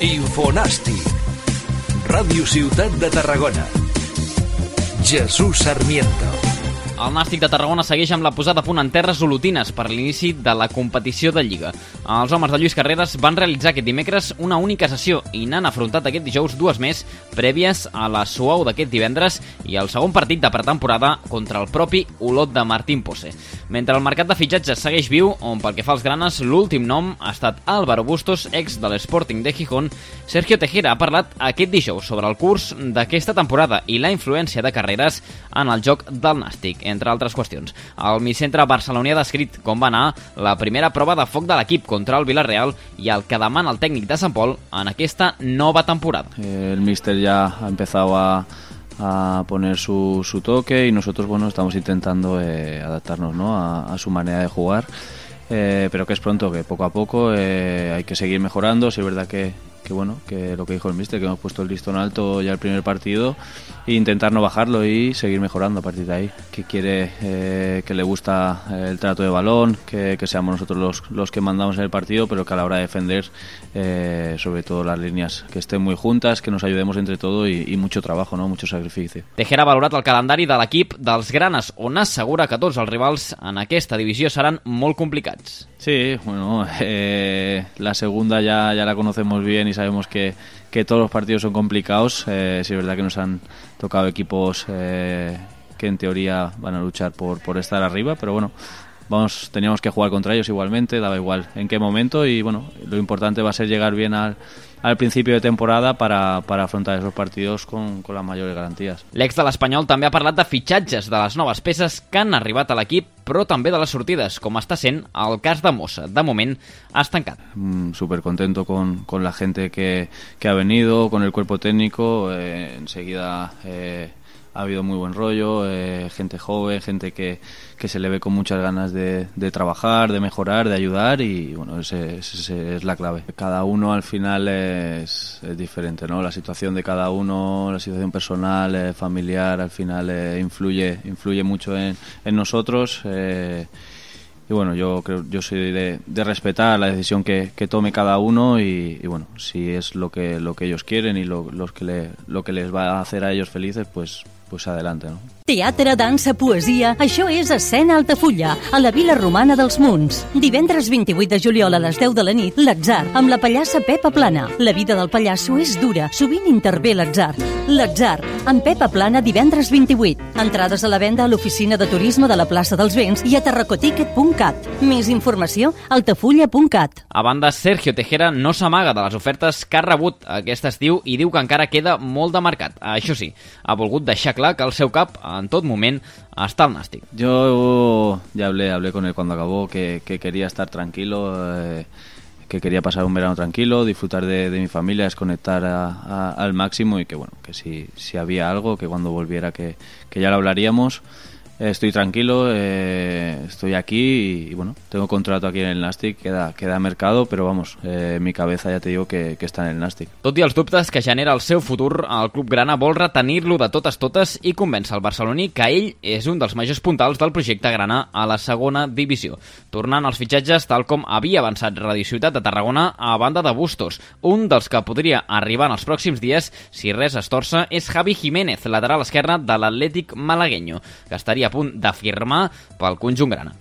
Infonàstic. Ràdio Ciutat de Tarragona. Jesús Sarmiento. El Nàstic de Tarragona segueix amb la posada a punt en terres olotines per l'inici de la competició de Lliga. Els homes de Lluís Carreras van realitzar aquest dimecres una única sessió i n'han afrontat aquest dijous dues més prèvies a la suau d'aquest divendres i el segon partit de pretemporada contra el propi Olot de Martín Pose. Mentre el mercat de fitxatges segueix viu, on pel que fa als granes l'últim nom ha estat Álvaro Bustos, ex de l'Sporting de Gijón, Sergio Tejera ha parlat aquest dijous sobre el curs d'aquesta temporada i la influència de Carreras en el joc del Nàstic entre altres qüestions. El micentre barceloní ha descrit com va anar la primera prova de foc de l'equip contra el Villarreal i el que demana el tècnic de Sant Pol en aquesta nova temporada. El míster ya ha empezado a, a poner su, su toque y nosotros bueno estamos intentando eh, adaptarnos ¿no? a, a su manera de jugar. Eh, pero que es pronto, que poco a poco eh, hay que seguir mejorando. Si es verdad que, que bueno, que lo que dijo el mister, que hemos puesto el listón alto ya el primer partido e intentar no bajarlo y seguir mejorando a partir de ahí. Que quiere, eh, que le gusta el trato de balón, que, que seamos nosotros los, los, que mandamos en el partido, pero que a la hora de defender, eh, sobre todo las líneas, que estén muy juntas, que nos ayudemos entre todo y, y mucho trabajo, ¿no? mucho sacrificio. Tejera ha valorat el calendari de l'equip dels Granes, on assegura que tots els rivals en aquesta divisió seran molt complicats. Sí, bueno, eh, la segunda ya, ya la conocemos bien y sabemos que, que todos los partidos son complicados. Eh, sí es verdad que nos han tocado equipos eh, que en teoría van a luchar por, por estar arriba, pero bueno, vamos, teníamos que jugar contra ellos igualmente, daba igual en qué momento y bueno, lo importante va a ser llegar bien al, al principio de temporada para, para afrontar esos partidos con, con las mayores garantías. L'ex de l'Espanyol també ha parlat de fitxatges de les noves peces que han arribat a l'equip, però també de les sortides, com està sent el cas de Mossa. De moment, ha estancat. Mm, Súper contento con, con la gente que, que ha venido, con el cuerpo técnico. Eh, enseguida eh, ha habido muy buen rollo, eh, gente joven, gente que, que se le ve con muchas ganas de, trabajar, de mejorar, de ayudar y bueno, ese es la clave. Cada uno al final es, diferente, ¿no? La situación de cada uno, la situación personal, eh, familiar, al final eh, influye, influye mucho en nosotros. Y bueno, yo creo, yo soy de, de respetar la decisión que, que tome cada uno y, y, bueno, si es lo que lo que ellos quieren y lo, los que le, lo que les va a hacer a ellos felices, pues pues adelante, no? Teatre, dansa, poesia, això és Escena Altafulla, a la Vila Romana dels Munts. Divendres 28 de juliol a les 10 de la nit, l'Atzar, amb la pallassa Pepa Plana. La vida del pallasso és dura, sovint intervé l'Atzar. L'Atzar, amb Pepa Plana, divendres 28. Entrades a la venda a l'oficina de turisme de la plaça dels Vents i a terracoticket.cat. Més informació, altafulla.cat. A banda, Sergio Tejera no s'amaga de les ofertes que ha rebut aquest estiu i diu que encara queda molt de mercat. Això sí, ha volgut deixar clar que el seu cap en tot moment està al Nàstic. Yo ya hablé, hablé con él cuando acabó que, que quería estar tranquilo, eh, que quería pasar un verano tranquilo, disfrutar de, mi familia, desconectar a, al máximo y que bueno, que si, si había algo, que cuando volviera que, que ya lo hablaríamos. Estoy tranquilo, eh, estoy aquí y, y, bueno, tengo contrato aquí en el Nastic, queda, queda mercado, pero vamos, eh, mi cabeza ya te digo que, que està en el Nastic. Tot i els dubtes que genera el seu futur, el club grana vol retenir-lo de totes totes i convèncer el barceloní que ell és un dels majors puntals del projecte grana a la segona divisió. Tornant als fitxatges, tal com havia avançat Radio Ciutat de Tarragona a banda de Bustos, un dels que podria arribar en els pròxims dies si res es torça és Javi Jiménez, lateral esquerre de l'Atlètic malagueño, que estaria a punt de firmar pel conjunt grana.